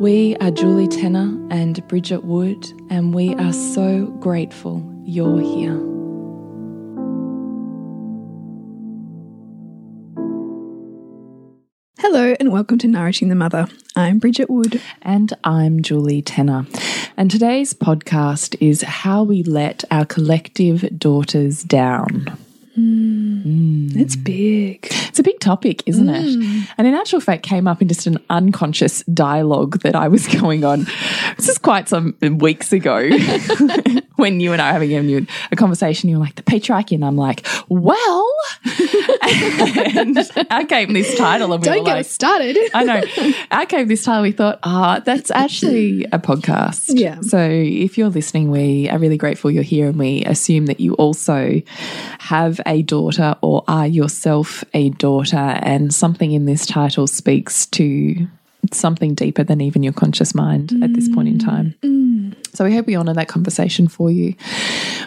We are Julie Tenner and Bridget Wood, and we are so grateful you're here. Hello, and welcome to Nourishing the Mother. I'm Bridget Wood. And I'm Julie Tenner. And today's podcast is How We Let Our Collective Daughters Down. Mm. It's big. It's a big topic, isn't mm. it? And in actual fact, came up in just an unconscious dialogue that I was going on. This is quite some weeks ago when you and I were having a conversation. you're like, the patriarchy. And I'm like, well, and I came this title. And we Don't get like, started. I know. I came this title. We thought, ah, oh, that's actually a podcast. Yeah. So if you're listening, we are really grateful you're here and we assume that you also have a daughter or are yourself a daughter, and something in this title speaks to something deeper than even your conscious mind mm. at this point in time. Mm. So we hope we honour that conversation for you.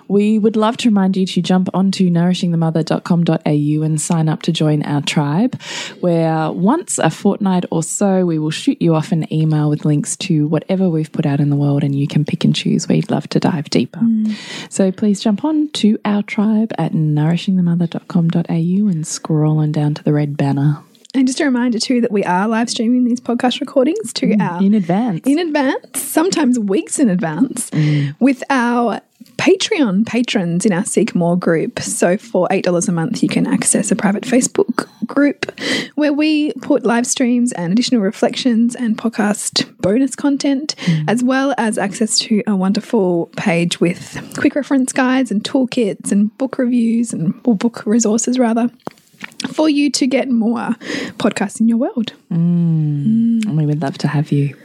We would love to remind you to jump onto nourishingthemother.com.au and sign up to join our tribe, where once a fortnight or so we will shoot you off an email with links to whatever we've put out in the world and you can pick and choose. We'd love to dive deeper. Mm. So please jump on to our tribe at nourishingthemother.com.au and scroll on down to the red banner. And just a reminder too that we are live streaming these podcast recordings to mm, our in advance, in advance, sometimes weeks in advance, mm. with our Patreon patrons in our Seek More group. So for $8 a month, you can access a private Facebook group where we put live streams and additional reflections and podcast bonus content, mm. as well as access to a wonderful page with quick reference guides and toolkits and book reviews and or book resources rather for you to get more podcasts in your world. Mm. Mm. We would love to have you.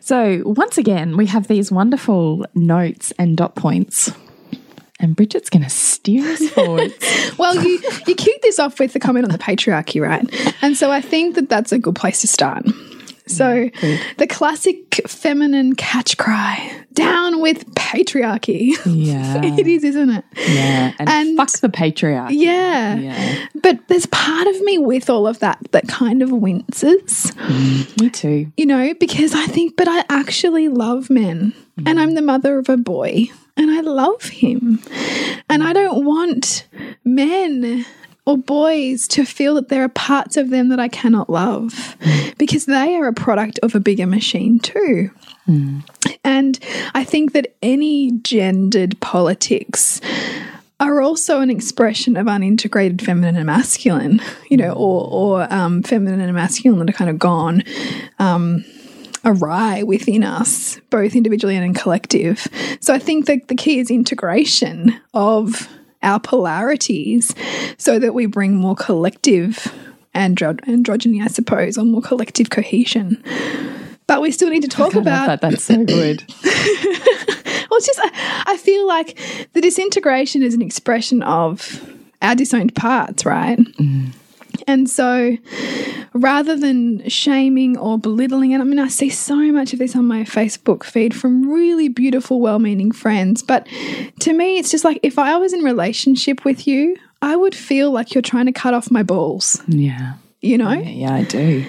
So, once again, we have these wonderful notes and dot points. And Bridget's going to steer us forward. well, you, you kicked this off with the comment on the patriarchy, right? And so I think that that's a good place to start. So, the classic feminine catch cry down with patriarchy. Yeah. it is, isn't it? Yeah. And, and fuck the patriarchy. Yeah. yeah. But there's part of me with all of that that kind of winces. Mm, me too. You know, because I think, but I actually love men mm. and I'm the mother of a boy and I love him. And I don't want men or boys to feel that there are parts of them that I cannot love because they are a product of a bigger machine too. Mm. And I think that any gendered politics are also an expression of unintegrated feminine and masculine, you know, or, or um, feminine and masculine that are kind of gone um, awry within us, both individually and in collective. So I think that the key is integration of our polarities so that we bring more collective andro androgyny, I suppose, or more collective cohesion. But we still need to talk about that. That's so good. well, it's just I, I feel like the disintegration is an expression of our disowned parts, right? Mm. And so rather than shaming or belittling it, I mean, I see so much of this on my Facebook feed from really beautiful, well meaning friends. But to me, it's just like if I was in relationship with you, I would feel like you're trying to cut off my balls. Yeah. You know? Yeah, yeah I do.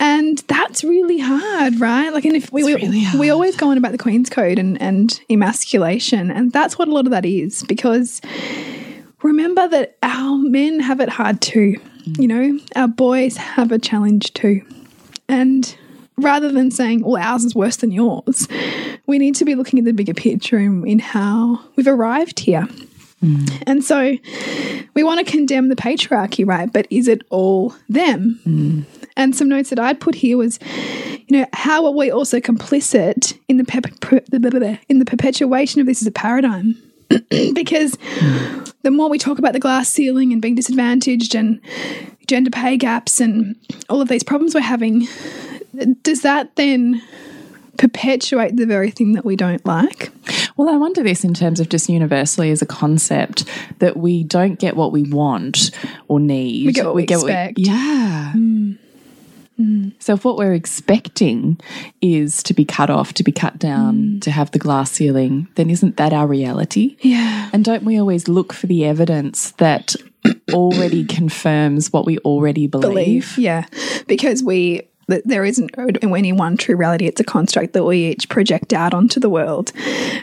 And that's really hard, right? Like, and if we, we, really we always go on about the Queen's Code and, and emasculation, and that's what a lot of that is because remember that our men have it hard too. Mm. You know, our boys have a challenge too. And rather than saying, well, ours is worse than yours, we need to be looking at the bigger picture in, in how we've arrived here. Mm. And so we want to condemn the patriarchy, right? But is it all them? Mm. And some notes that I'd put here was, you know, how are we also complicit in the pep- in the perpetuation of this as a paradigm? because the more we talk about the glass ceiling and being disadvantaged and gender pay gaps and all of these problems we're having, does that then perpetuate the very thing that we don't like? Well, I wonder this in terms of just universally as a concept that we don't get what we want or need. We get what we expect. yeah. Hmm. So if what we're expecting is to be cut off, to be cut down, mm. to have the glass ceiling, then isn't that our reality? Yeah. And don't we always look for the evidence that already confirms what we already believe? believe. Yeah, because we th- there isn't any one true reality. It's a construct that we each project out onto the world,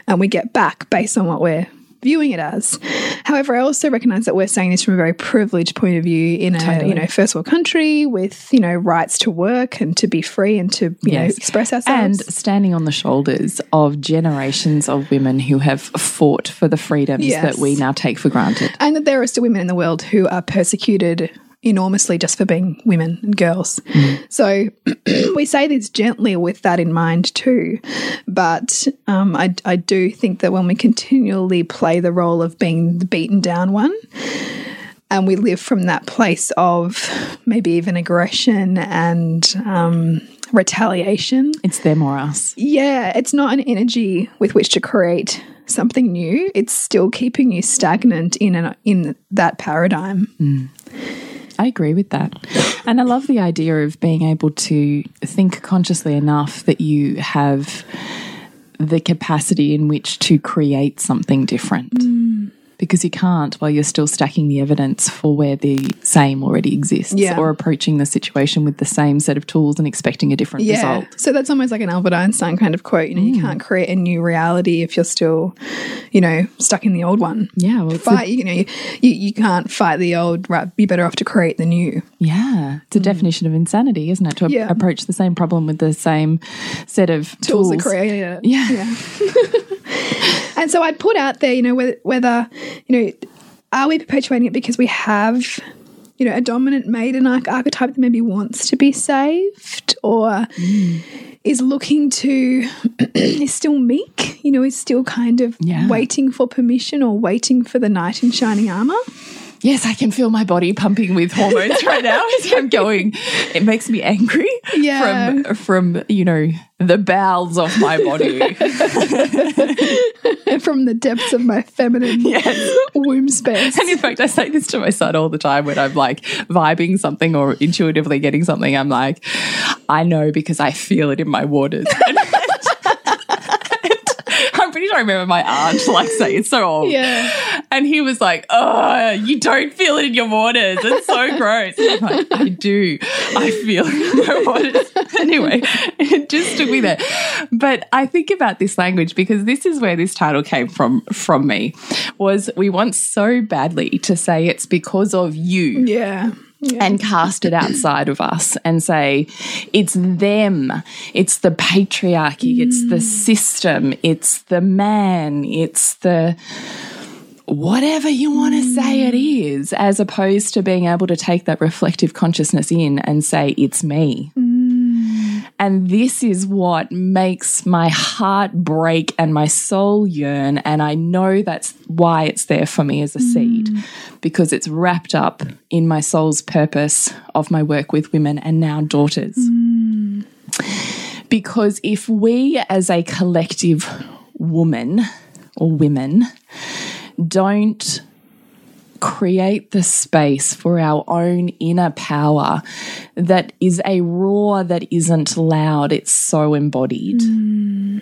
and we get back based on what we're viewing it as. However, I also recognize that we're saying this from a very privileged point of view in a Totally. you know first world country with you know rights to work and to be free and to you know Yes. express And standing on the shoulders of generations of women who have fought for the freedoms Yes. that we now take for granted. and that there are still women in the world who are persecuted enormously just for being women and girls. So we say this gently with that in mind too. But um, I, I do think that when we continually play the role of being the beaten down one, and we live from that place of maybe even aggression and um, retaliation, It's them or us. yeah, it's not an energy with which to create something new. It's still keeping you stagnant in an, in that paradigm. I agree with that. And I love the idea of being able to think consciously enough that you have the capacity in which to create something different. Mm. Because you can't while you're still stacking the evidence for where the same already exists Yeah. or approaching the situation with the same set of tools and expecting a different Yeah. result. So that's almost like an Albert Einstein kind of quote. You know, you mm. can't create a new reality if you're still, you know, stuck in the old one. Yeah, well, Fight, you know, you, you, can't fight the old, right, you're better off to create the new. yeah, it's a mm. definition of insanity, isn't it? To Yeah. approach the same problem with the same set of Tools tools. that created it. Yeah. Yeah. And so I'd put out there, you know, whether, whether, you know, are we perpetuating it because we have, you know, a dominant maiden arch- archetype that maybe wants to be saved or mm. is looking to, is still meek, you know, is still kind of Yeah. waiting for permission or waiting for the knight in shining armor? Yes, I can feel my body pumping with hormones right now as I'm going. It makes me angry Yeah. from from you know the bowels of my body. From the depths of my feminine yes. womb space. And in fact, I say this to my son all the time when I'm like vibing something or intuitively getting something. I'm like, I know because I feel it in my waters. Sure I remember my aunt like saying it's so old. Yeah. And he was like, Oh, you don't feel it in your waters. It's so gross. Like, I do. I feel it in my waters. anyway, it just took me there. But I think about this language because this is where this title came from from me. Was we want so badly to say it's because of you Yeah. Yeah. and cast it outside of us and say it's them. It's the patriarchy. It's the mm. system. It's the man. It's the whatever you want to mm. say it is as opposed to being able to take that reflective consciousness in and say it's me mm. And this is what makes my heart break and my soul yearn. And I know that's why it's there for me as a seed, mm. because it's wrapped up in my soul's purpose of my work with women and now daughters. Mm. Because if we as a collective woman or women don't create the space for our own inner power that is a roar that isn't loud, it's so embodied. Mm.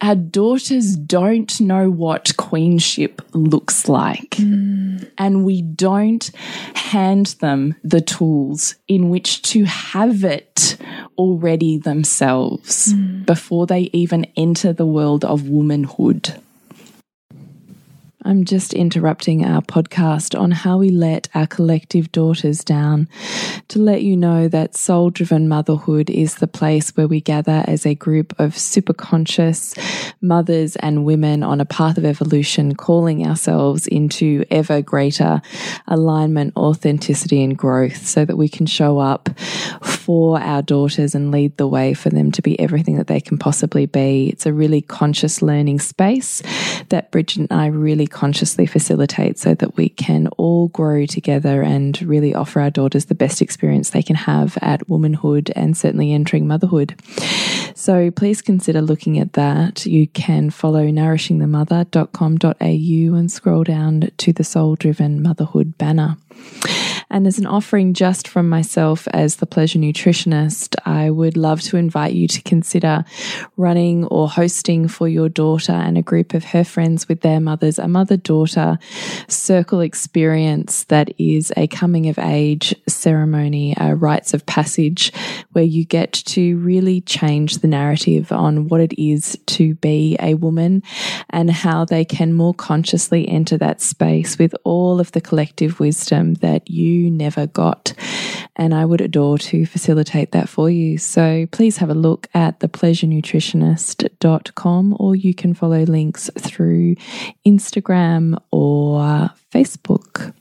Our daughters don't know what queenship looks like. Mm. And we don't hand them the tools in which to have it already themselves mm. before they even enter the world of womanhood. I'm just interrupting our podcast on how we let our collective daughters down to let you know that soul driven motherhood is the place where we gather as a group of super conscious mothers and women on a path of evolution, calling ourselves into ever greater alignment, authenticity, and growth so that we can show up for our daughters and lead the way for them to be everything that they can possibly be. It's a really conscious learning space that Bridget and I really consciously facilitate so that we can all grow together and really offer our daughters the best experience they can have at womanhood and certainly entering motherhood. So please consider looking at that. You can follow nourishingthemother.com.au and scroll down to the soul driven motherhood banner. And as an offering just from myself as the pleasure nutritionist, I would love to invite you to consider running or hosting for your daughter and a group of her friends with their mothers a mother daughter circle experience that is a coming of age ceremony, a rites of passage, where you get to really change the narrative on what it is to be a woman and how they can more consciously enter that space with all of the collective wisdom that you never got. And I would adore to facilitate that for you. So please have a look at thepleasurenutritionist.com or you can follow links through Instagram or Facebook.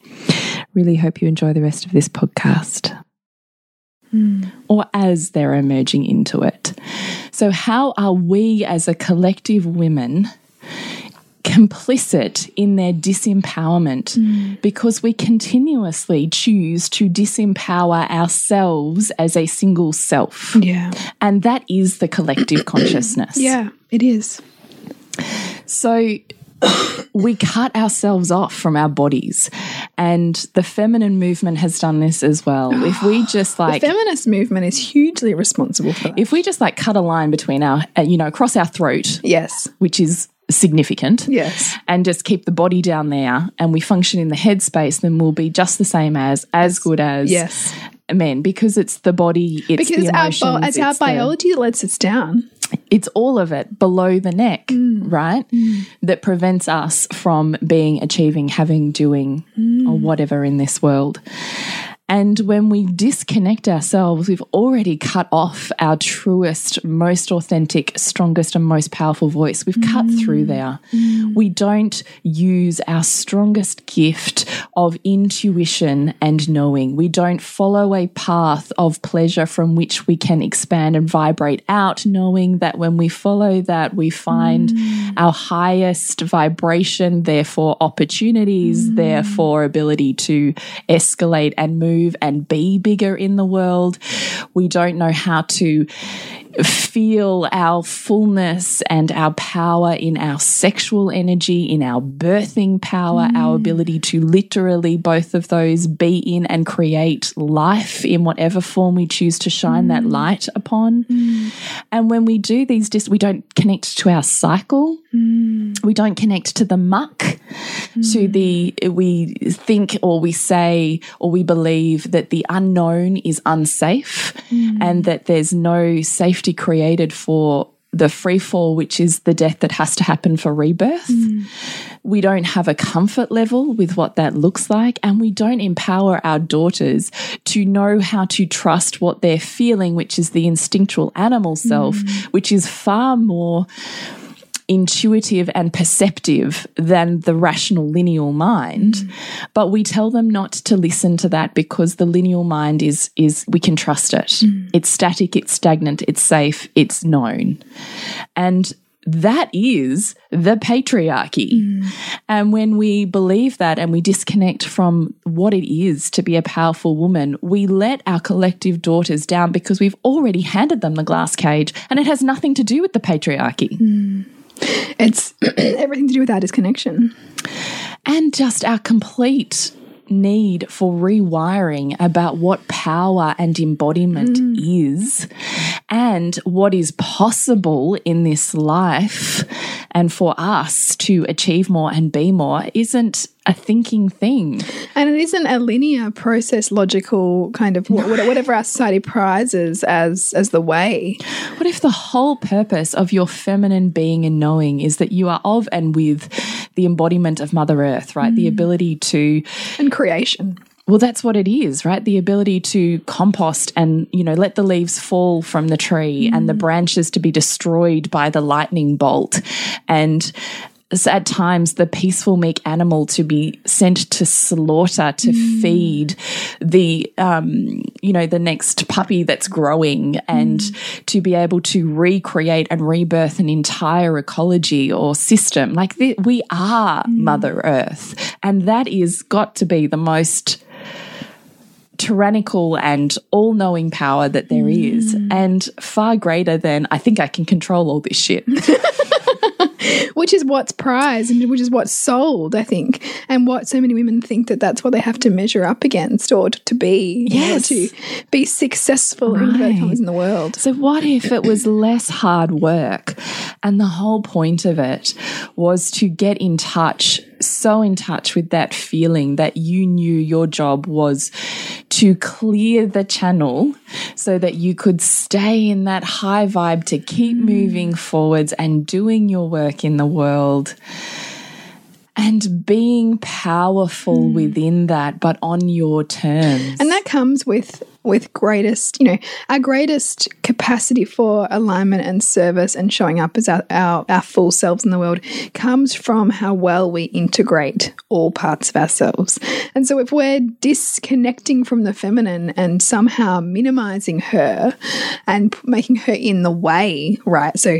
Really hope you enjoy the rest of this podcast. Mm. Or as they're emerging into it. So, how are we as a collective women complicit in their disempowerment mm. because we continuously choose to disempower ourselves as a single self. Yeah. And that is the collective consciousness. Yeah, it is. So we cut ourselves off from our bodies. And the feminine movement has done this as well. If we just like. The feminist movement is hugely responsible for that. If we just like cut a line between our, uh, you know, across our throat. Yes. Which is significant. Yes. And just keep the body down there and we function in the headspace, then we'll be just the same as, as good as yes. men because it's the body, it's because the emotions, our, it's our biology the, that lets us down. It's all of it below the neck, mm. right? Mm. That prevents us from being, achieving, having, doing, mm. or whatever in this world. And when we disconnect ourselves, we've already cut off our truest, most authentic, strongest, and most powerful voice. We've mm. cut through there. Mm. We don't use our strongest gift of intuition and knowing. We don't follow a path of pleasure from which we can expand and vibrate out, knowing that when we follow that, we find mm. our highest vibration, therefore opportunities, mm. therefore ability to escalate and move move and be bigger in the world. We don't know how to feel our fullness and our power in our sexual energy, in our birthing power, mm. our ability to literally both of those be in and create life in whatever form we choose to shine mm. that light upon. Mm. And when we do these, we don't connect to our cycle. Mm. We don't connect to the muck, to mm. the, we think or we say or we believe that the unknown is unsafe mm. and that there's no safety created for the free fall, which is the death that has to happen for rebirth. Mm. We don't have a comfort level with what that looks like, and we don't empower our daughters to know how to trust what they're feeling, which is the instinctual animal self, mm. which is far more intuitive and perceptive than the rational lineal mind mm. but we tell them not to listen to that because the lineal mind is is we can trust it mm. it's static it's stagnant it's safe it's known and that is the patriarchy. Mm. And when we believe that and we disconnect from what it is to be a powerful woman, we let our collective daughters down because we've already handed them the glass cage and it has nothing to do with the patriarchy. Mm. It's everything to do with that is connection. and just our complete need for rewiring about what power and embodiment mm. is and what is possible in this life and for us to achieve more and be more isn't a thinking thing. And it isn't a linear process, logical kind of no. whatever our society prizes as as the way. What if the whole purpose of your feminine being and knowing is that you are of and with the embodiment of Mother Earth, right? Mm. The ability to and creation. Well, that's what it is, right? The ability to compost and, you know, let the leaves fall from the tree mm. and the branches to be destroyed by the lightning bolt and at times the peaceful meek animal to be sent to slaughter to mm. feed the um, you know the next puppy that's growing and mm. to be able to recreate and rebirth an entire ecology or system like the, we are mm. mother earth and that is got to be the most tyrannical and all knowing power that there is, mm. and far greater than I think I can control all this shit. which is what's prized and which is what's sold, I think, and what so many women think that that's what they have to measure up against or to be, yes. to be successful right. in the world. So, what if it was less hard work, and the whole point of it was to get in touch so in touch with that feeling that you knew your job was to clear the channel so that you could stay in that high vibe to keep mm. moving forwards and doing your work in the world and being powerful mm. within that, but on your terms. And that comes with with greatest, you know, our greatest capacity for alignment and service and showing up as our, our, our full selves in the world comes from how well we integrate all parts of ourselves. And so if we're disconnecting from the feminine and somehow minimizing her and making her in the way, right? So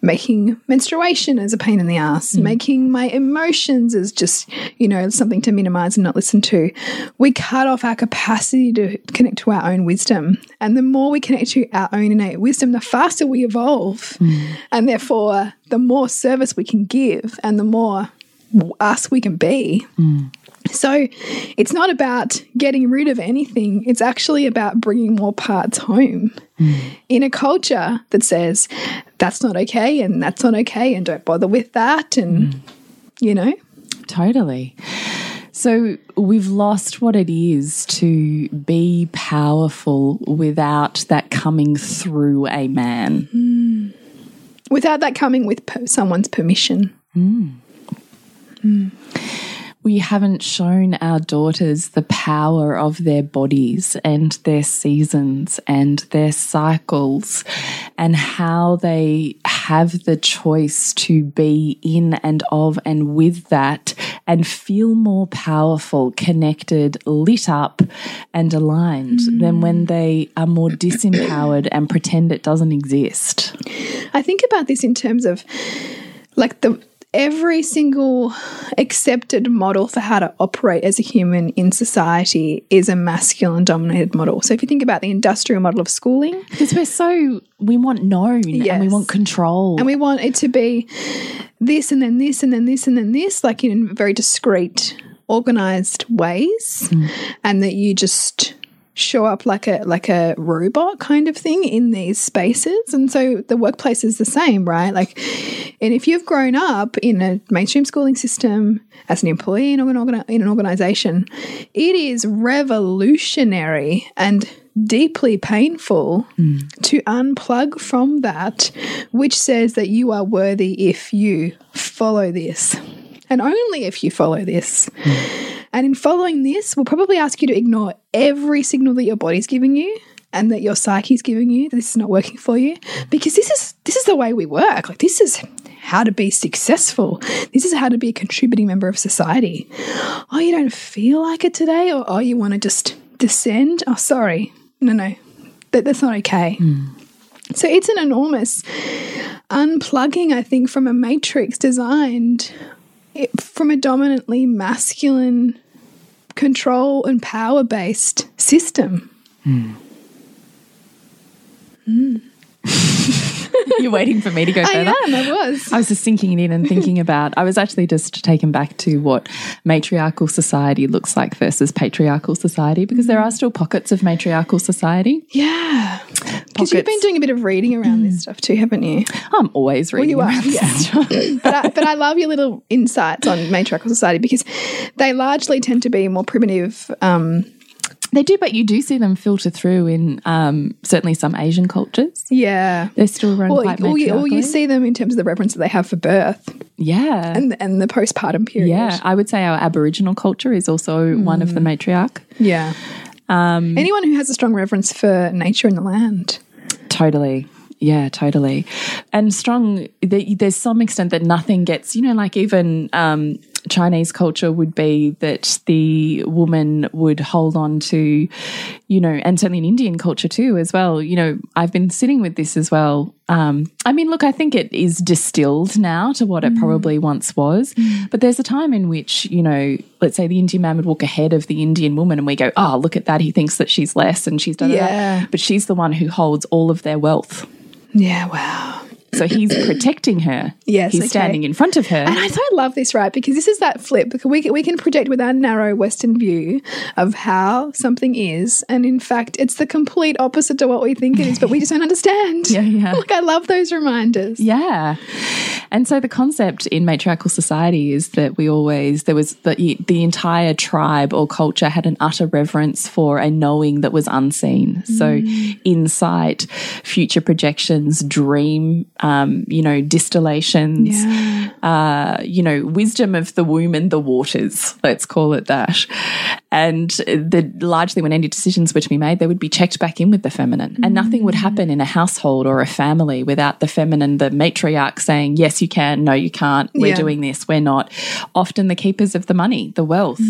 making menstruation as a pain in the ass, mm. making my emotions as just, you know, something to minimize and not listen to, we cut off our capacity to connect to our own wisdom. And the more we connect to our own innate wisdom, the faster we evolve. Mm. And therefore, the more service we can give and the more us we can be. Mm. So it's not about getting rid of anything, it's actually about bringing more parts home. Mm. In a culture that says that's not okay and that's not okay and don't bother with that, and mm. you know. Totally. So we've lost what it is to be powerful without that coming through a man. Mm. Without that coming with someone's permission. Mm. Mm we haven't shown our daughters the power of their bodies and their seasons and their cycles and how they have the choice to be in and of and with that and feel more powerful, connected, lit up, and aligned mm. than when they are more disempowered and pretend it doesn't exist. I think about this in terms of like the every single accepted model for how to operate as a human in society is a masculine dominated model. So if you think about the industrial model of schooling, because we're so we want known yes. and we want control and we want it to be this and then this and then this and then this like in very discreet organized ways mm. and that you just show up like a like a robot kind of thing in these spaces and so the workplace is the same right like and if you've grown up in a mainstream schooling system as an employee in an, in an organization it is revolutionary and deeply painful mm. to unplug from that which says that you are worthy if you follow this and only if you follow this mm. And in following this, we'll probably ask you to ignore every signal that your body's giving you and that your psyche's giving you that this is not working for you because this is this is the way we work. Like this is how to be successful. This is how to be a contributing member of society. Oh, you don't feel like it today or oh, you want to just descend? Oh, sorry. No, no. That, that's not okay. Mm. So it's an enormous unplugging, I think, from a matrix designed from a dominantly masculine control and power based system. Mm. You're waiting for me to go I further. am. I was. I was just sinking it in and thinking about. I was actually just taken back to what matriarchal society looks like versus patriarchal society because there are still pockets of matriarchal society. Yeah. Because you've been doing a bit of reading around this stuff too, haven't you? I'm always reading. you are, yeah. but, I, but I love your little insights on matriarchal society because they largely tend to be more primitive. Um, They do, but you do see them filter through in um, certainly some Asian cultures. yeah. They're still run Or, quite or, you, or you see them in terms of the reverence that they have for birth yeah. and, and the postpartum period. yeah, I would say our Aboriginal culture is also one of the matriarch. Yeah. Um, Anyone who has a strong reverence for nature and the land. Totally. Yeah, totally. And strong, the, there's some extent that nothing gets, you know, like even um, Chinese culture would be that the woman would hold on to, you know, and certainly in Indian culture too, as well. You know, I've been sitting with this as well. Um, I mean, look, I think it is distilled now to what it probably once was. But there's a time in which, you know, let's say the Indian man would walk ahead of the Indian woman and we go, oh, look at that. He thinks that she's less and she's done Yeah. But she's the one who holds all of their wealth. Yeah, wow. So he's protecting her. Yes, He's okay. standing in front of her. And I so love this, right? Because this is that flip. Because we, can- we can project with our narrow Western view of how something is. And in fact, it's the complete opposite to what we think it is, but we just don't understand. Yeah, yeah. Like, I love those reminders. Yeah. And so the concept in matriarchal society is that we always, there was the, the entire tribe or culture had an utter reverence for a knowing that was unseen. So mm. insight, future projections, dream, um, you know, distillations, Yeah. uh, you know, wisdom of the womb and the waters, let's call it that. And the largely when any decisions were to be made, they would be checked back in with the feminine. And nothing would happen in a household or a family without the feminine, the matriarch saying, yes, you can, no, you can't, we're Yeah. doing this, we're not. Often the keepers of the money, the wealth.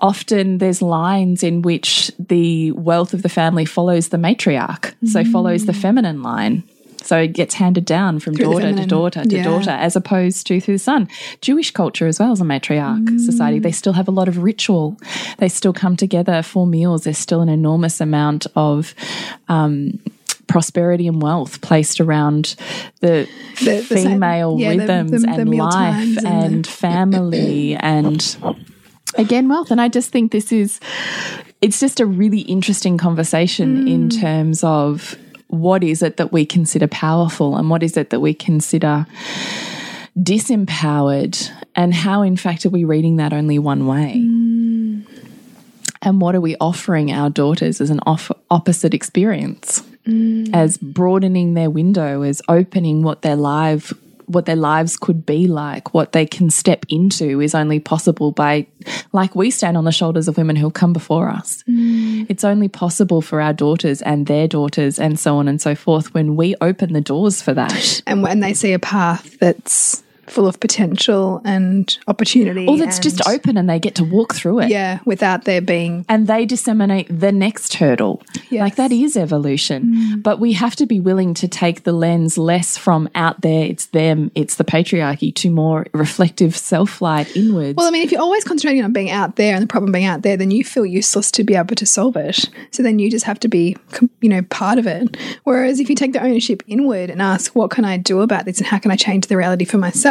Often there's lines in which the wealth of the family follows the matriarch, so follows the feminine line. So it gets handed down from the daughter to daughter to Yeah. daughter, as opposed to through the son. Jewish culture as well as a matriarch society, they still have a lot of ritual. They still come together for meals. There's still an enormous amount of um, prosperity and wealth placed around the, The- the same- female yeah, rhythms the- and life and and family and again wealth and i just think this is it's just a really interesting conversation Mm. in terms of what is it that we consider powerful and what is it that we consider disempowered and how in fact are we reading that only one way Mm. and what are we offering our daughters as an off opposite experience Mm. as broadening their window as opening what their life what their lives could be like what they can step into is only possible by like we stand on the shoulders of women who'll come before us. Mm. It's only possible for our daughters and their daughters and so on and so forth when we open the doors for that. And when they see a path that's full of potential and opportunity. or that's just open and they get to walk through it Yeah, without there being. and they disseminate the next hurdle. Yes. Like that is evolution. Mm. But we have to be willing to take the lens less from out there, it's them, it's the patriarchy, to more reflective self light inwards. Well, I mean, if you're always concentrating on being out there and the problem being out there, then you feel useless to be able to solve it. So then you just have to be, you know, part of it. Whereas if you take the ownership inward and ask, what can I do about this and how can I change the reality for myself,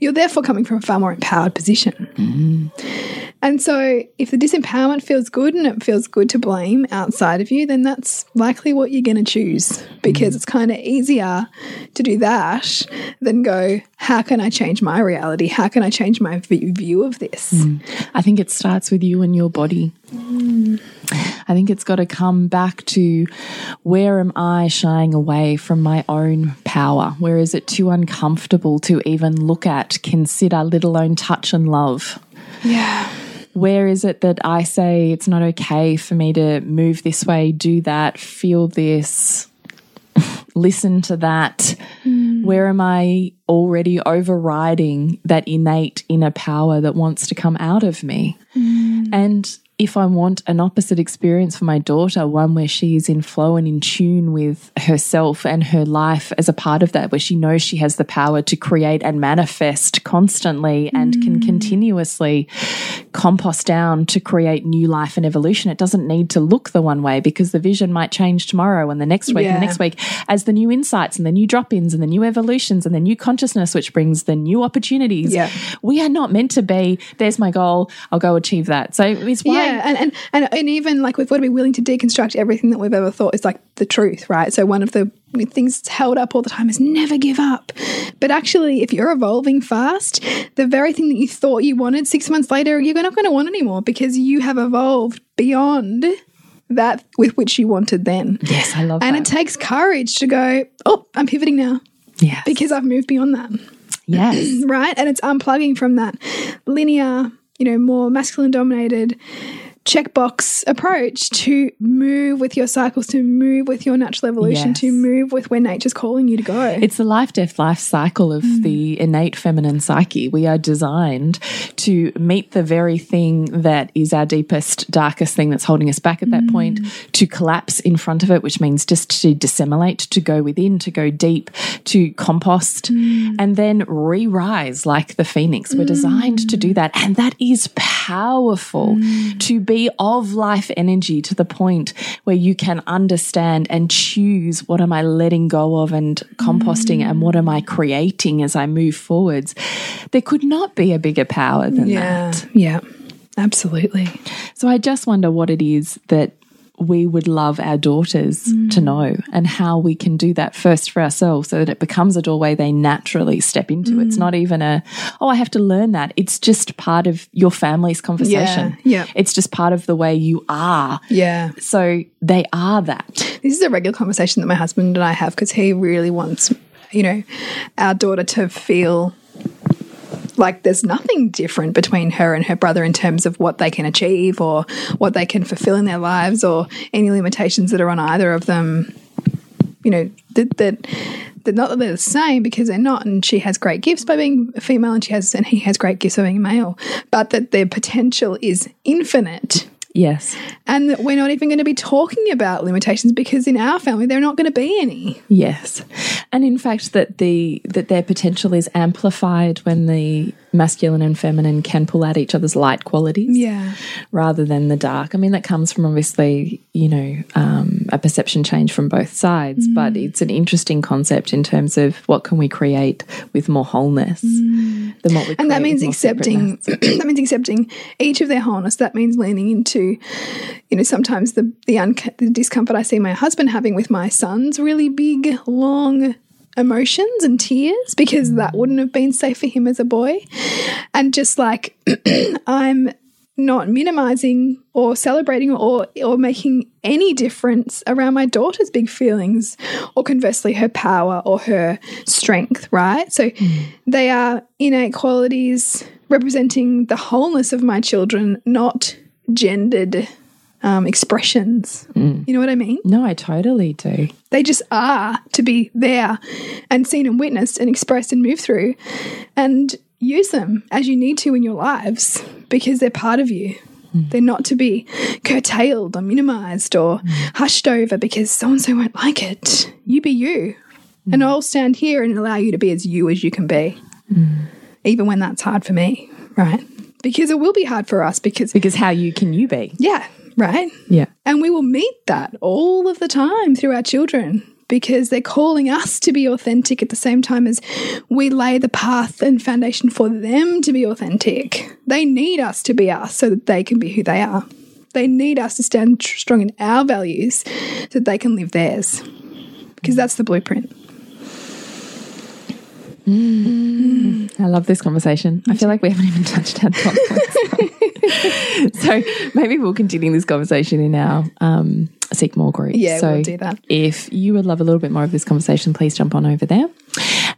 you're therefore coming from a far more empowered position. Mm. And so if the disempowerment feels good and it feels good to blame outside of you, then that's likely what you're going to choose because mm. it's kind of easier to do that than go, how can I change my reality? How can I change my view of this? Mm. I think it starts with you and your body. I think it's got to come back to where am I shying away from my own power? Where is it too uncomfortable to even look at, consider, let alone touch and love? Yeah. Where is it that I say it's not okay for me to move this way, do that, feel this, listen to that? Hmm. Where am I already overriding that innate inner power that wants to come out of me? Hmm. And if I want an opposite experience for my daughter, one where she is in flow and in tune with herself and her life as a part of that, where she knows she has the power to create and manifest constantly and can mm. continuously compost down to create new life and evolution. It doesn't need to look the one way because the vision might change tomorrow and the next week and the next week as the new insights and the new drop ins and the new evolutions and the new consciousness, which brings the new opportunities. Yeah. We are not meant to be, there's my goal, I'll go achieve that. So it's why. Yeah, and, and and and even like we've got to be willing to deconstruct everything that we've ever thought is like the truth, right? So one of the things that's held up all the time is never give up. But actually, if you're evolving fast, the very thing that you thought you wanted six months later, you're not going to want anymore because you have evolved beyond that with which you wanted then. Yes, I love And that. it takes courage to go, oh, I'm pivoting now Yeah. because I've moved beyond that yes. right? And it's unplugging from that linear, you know, more masculine dominated checkbox approach to move with your cycles, to move with your natural evolution, Yes. to move with where nature's calling you to go. It's the life, death, life cycle of mm. the innate feminine psyche. We are designed to meet the very thing that is our deepest, darkest thing that's holding us back at that point, mm. to collapse in front of it, which means just to disseminate, to go within, to go deep, to compost, mm. and then re rise like the phoenix. We're designed to do that. And that is powerful to be of life energy to the point where you can understand and choose what am I letting go of and composting and what am I creating as I move forwards. There could not be a bigger power than that. yeah, absolutely. So I just wonder what it is that we would love our daughters to mm. know and how we can do that first for ourselves so that it becomes a doorway they naturally step into. It's mm. not even a, oh, I have to learn that. It's just part of your family's conversation. yeah. It's just part of the way you are. Yeah. So they are that. This is a regular conversation that my husband and I have because he really wants, you know, our daughter to feel like there's nothing different between her and her brother in terms of what they can achieve or what they can fulfill in their lives or any limitations that are on either of them. You know, that that that not that they're the same because they're not, and she has great gifts by being a female, and she has and he has great gifts by being a male, but that their potential is infinite Yes. and that we're not even going to be talking about limitations because in our family there are not going to be any. Yes. And in fact that the that their potential is amplified when the masculine and feminine can pull out each other's light qualities. Yeah. rather than the dark. I mean, that comes from obviously, you know, um, a perception change from both sides, but it's an interesting concept in terms of what can we create with more wholeness than what we And that means accepting that means accepting each of their wholeness. That means leaning into, you know, sometimes the the, the discomfort I see my husband having with my son's really big, long emotions and tears because mm. that wouldn't have been safe for him as a boy. And just like I'm not minimizing or celebrating or or making any difference around my daughter's big feelings or conversely her power or her strength right? So mm. they are innate qualities representing the wholeness of my children not gendered um, expressions mm. you know what i mean No, I totally do. they just are to be there and seen and witnessed and expressed and move through and use them as you need to in your lives because they're part of you. Mm. They're not to be curtailed or minimized or mm. hushed over because so and so won't like it. You be you. And I'll stand here and allow you to be as you as you can be, even when that's hard for me, right? Because it will be hard for us because, Because how you can you be? yeah, right? Yeah. And we will meet that all of the time through our children because they're calling us to be authentic at the same time as we lay the path and foundation for them to be authentic. They need us to be us so that they can be who they are. They need us to stand strong in our values so that they can live theirs because that's the blueprint. I love this conversation. I feel like we haven't even touched on top points. so maybe we'll continue this conversation in our um, Seek More group. Yeah, so we'll do that. If you would love a little bit more of this conversation, please jump on over there.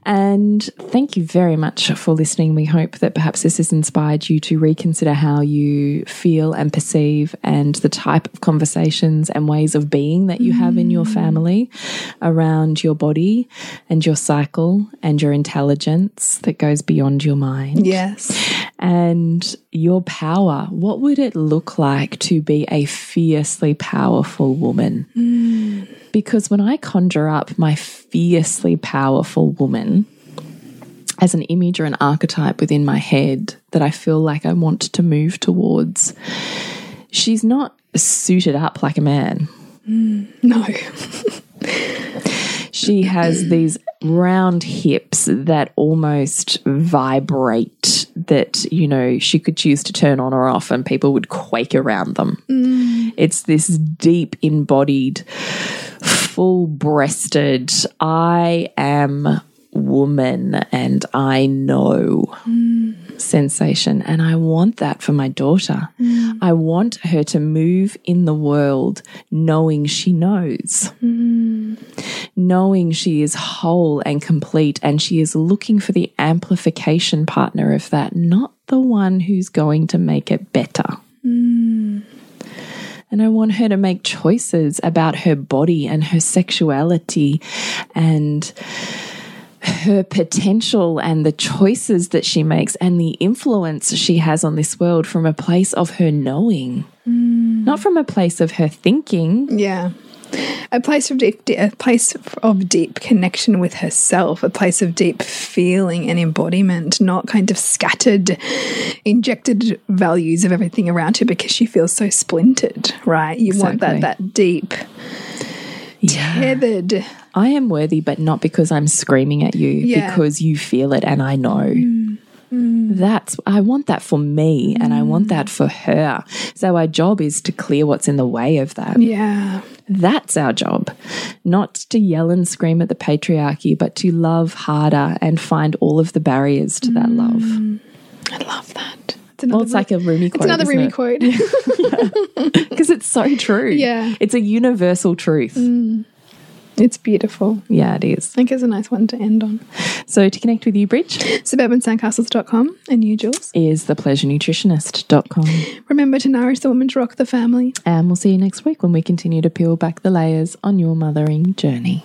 And thank you very much for listening. We hope that perhaps this has inspired you to reconsider how you feel and perceive and the type of conversations and ways of being that you have in your mm. family around your body and your cycle and your intelligence that goes beyond your mind. Yes. And your power. What would it look like to be a fiercely powerful woman? Mm. Because when I conjure up my fiercely powerful woman as an image or an archetype within my head that I feel like I want to move towards, she's not suited up like a man. Mm. No. She has these round hips that almost vibrate, that, you know, she could choose to turn on or off and people would quake around them. Mm. It's this deep embodied, full breasted, I am woman and I know mm. sensation. And I want that for my daughter. Mm. I want her to move in the world knowing she knows knowing she is whole and complete and she is looking for the amplification partner of that, not the one who's going to make it better. Hmm. And I want her to make choices about her body and her sexuality and her potential and the choices that she makes and the influence she has on this world from a place of her knowing, hmm. not from a place of her thinking. Yeah. A place of deep, a place of deep connection with herself, a place of deep feeling and embodiment, not kind of scattered, injected values of everything around her because she feels so splintered, right? You want that that deep, tethered. I am worthy, but not because I'm screaming at you, Yeah. because you feel it and I know. Mm. Mm. That's I want that for me and I want that for her. So our job is to clear what's in the way of that. Yeah. That's our job. Not to yell and scream at the patriarchy, but to love harder and find all of the barriers to that love. Mm. I love that. It's another, Well, it's like a Rumi quote. it's another Rumi it? quote. because it's so true. Yeah. It's a universal truth. Mm. It's beautiful. Yeah, it is. I think it's a nice one to end on. So to connect with you, Bridge, Suburbansandcastles.com and you, Jules. is thepleasurenutritionist.com. Remember to nourish the woman to rock the family. And we'll see you next week when we continue to peel back the layers on your mothering journey.